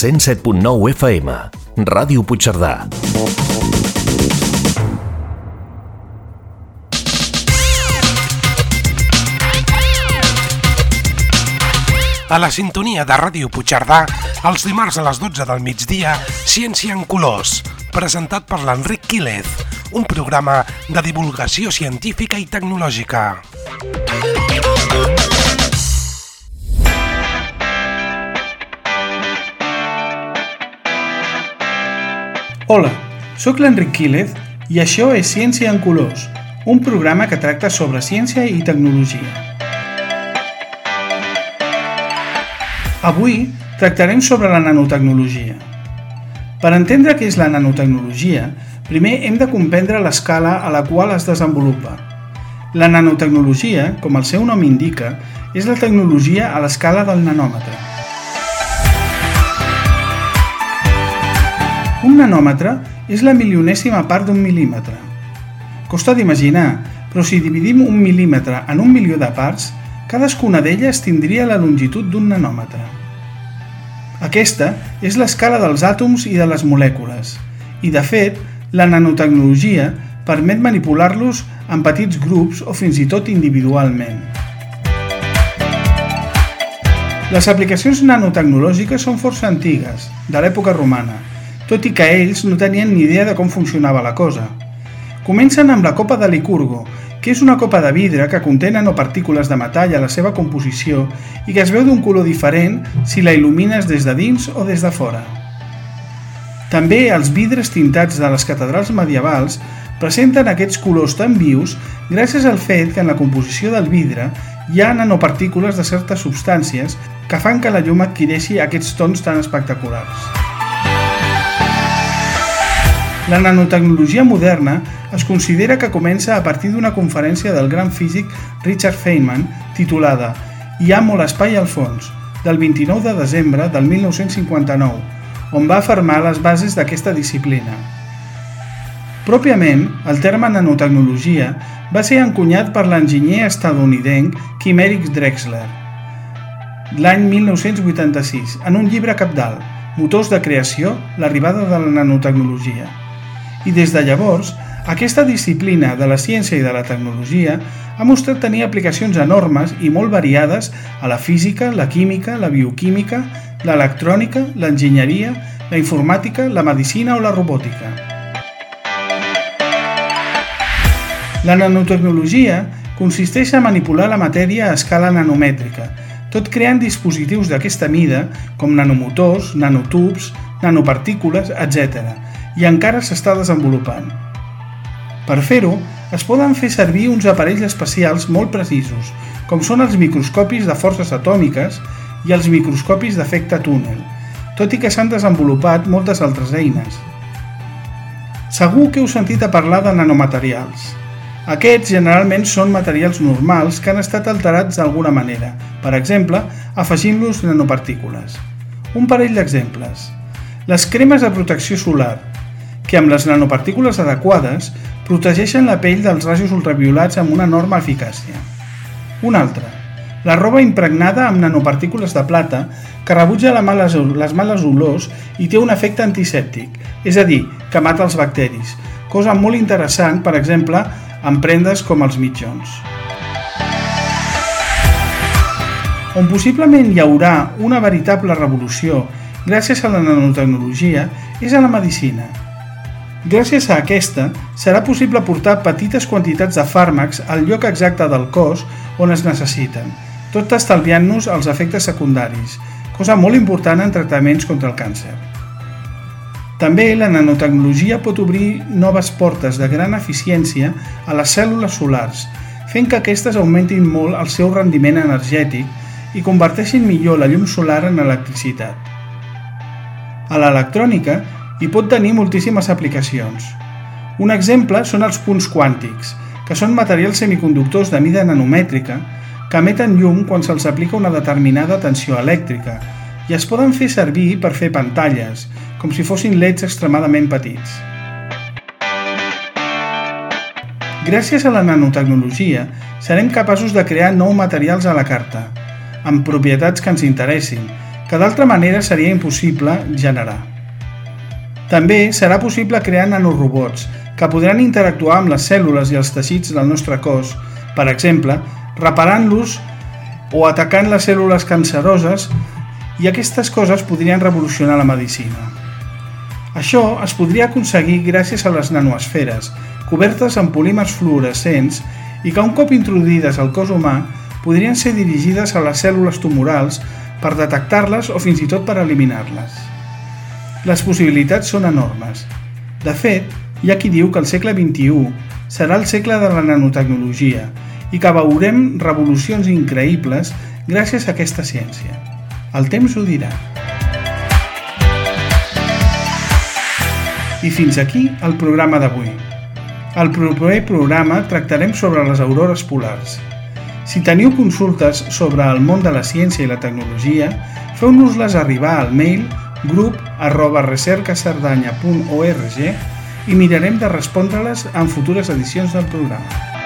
107.9 FM. Ràdio Puigcerdà. A la sintonia de Ràdio Puigcerdà, els dimarts a les 12 del migdia, Ciència en Colors, presentat per l'Enric Quílez, un programa de divulgació científica i tecnològica. Hola, sóc l'Enric Quílez i això és Ciència en Colors, un programa que tracta sobre ciència i tecnologia. Avui tractarem sobre la nanotecnologia. Per entendre què és la nanotecnologia, primer hem de comprendre l'escala a la qual es desenvolupa. La nanotecnologia, com el seu nom indica, és la tecnologia a l'escala del nanòmetre. Un nanòmetre és la milionèsima part d'un mil·límetre. Costa d'imaginar, però si dividim un mil·límetre en un milió de parts, Cadascuna d'elles tindria la longitud d'un nanòmetre. Aquesta és l'escala dels àtoms i de les molècules, i de fet, la nanotecnologia permet manipular-los en petits grups o fins i tot individualment. Les aplicacions nanotecnològiques són força antigues, de l'època romana, tot i que ells no tenien ni idea de com funcionava la cosa. Comencen amb la copa de Licurgo, que és una copa de vidre que conté nanopartícules de metall a la seva composició i que es veu d'un color diferent si la il·lumines des de dins o des de fora. També els vidres tintats de les catedrals medievals presenten aquests colors tan vius gràcies al fet que en la composició del vidre hi ha nanopartícules de certes substàncies que fan que la llum adquireixi aquests tons tan espectaculars. La nanotecnologia moderna es considera que comença a partir d'una conferència del gran físic Richard Feynman titulada Hi ha molt espai al fons, del 29 de desembre del 1959, on va afirmar les bases d'aquesta disciplina. Pròpiament, el terme nanotecnologia va ser encunyat per l'enginyer estadounidenc Kim Eric Drexler l'any 1986 en un llibre capdalt, Motors de creació, l'arribada de la nanotecnologia i des de llavors, aquesta disciplina de la ciència i de la tecnologia ha mostrat tenir aplicacions enormes i molt variades a la física, la química, la bioquímica, l'electrònica, l'enginyeria, la informàtica, la medicina o la robòtica. La nanotecnologia consisteix a manipular la matèria a escala nanomètrica, tot creant dispositius d'aquesta mida, com nanomotors, nanotubs, nanopartícules, etc., i encara s'està desenvolupant. Per fer-ho, es poden fer servir uns aparells especials molt precisos, com són els microscopis de forces atòmiques i els microscopis d'efecte túnel, tot i que s'han desenvolupat moltes altres eines. Segur que heu sentit a parlar de nanomaterials. Aquests generalment són materials normals que han estat alterats d'alguna manera, per exemple, afegint-los nanopartícules. Un parell d'exemples. Les cremes de protecció solar, que amb les nanopartícules adequades protegeixen la pell dels rajos ultraviolats amb una enorme eficàcia. Un altre, la roba impregnada amb nanopartícules de plata que rebutja males, les males olors i té un efecte antisèptic, és a dir, que mata els bacteris, cosa molt interessant, per exemple, en prendes com els mitjons. On possiblement hi haurà una veritable revolució gràcies a la nanotecnologia és a la medicina, Gràcies a aquesta, serà possible portar petites quantitats de fàrmacs al lloc exacte del cos on es necessiten, tot estalviant-nos els efectes secundaris, cosa molt important en tractaments contra el càncer. També la nanotecnologia pot obrir noves portes de gran eficiència a les cèl·lules solars, fent que aquestes augmentin molt el seu rendiment energètic i converteixin millor la llum solar en electricitat. A l'electrònica, i pot tenir moltíssimes aplicacions. Un exemple són els punts quàntics, que són materials semiconductors de mida nanomètrica que emeten llum quan se'ls aplica una determinada tensió elèctrica i es poden fer servir per fer pantalles, com si fossin leds extremadament petits. Gràcies a la nanotecnologia, serem capaços de crear nous materials a la carta, amb propietats que ens interessin, que d'altra manera seria impossible generar. També serà possible crear nanorobots que podran interactuar amb les cèl·lules i els teixits del nostre cos, per exemple, reparant-los o atacant les cèl·lules canceroses i aquestes coses podrien revolucionar la medicina. Això es podria aconseguir gràcies a les nanoesferes, cobertes amb polímers fluorescents i que un cop introduïdes al cos humà podrien ser dirigides a les cèl·lules tumorals per detectar-les o fins i tot per eliminar-les. Les possibilitats són enormes. De fet, hi ha qui diu que el segle XXI serà el segle de la nanotecnologia i que veurem revolucions increïbles gràcies a aquesta ciència. El temps ho dirà. I fins aquí el programa d'avui. Al proper programa tractarem sobre les aurores polars. Si teniu consultes sobre el món de la ciència i la tecnologia, feu-nos-les arribar al mail grup arroba i mirarem de respondre-les en futures edicions del programa.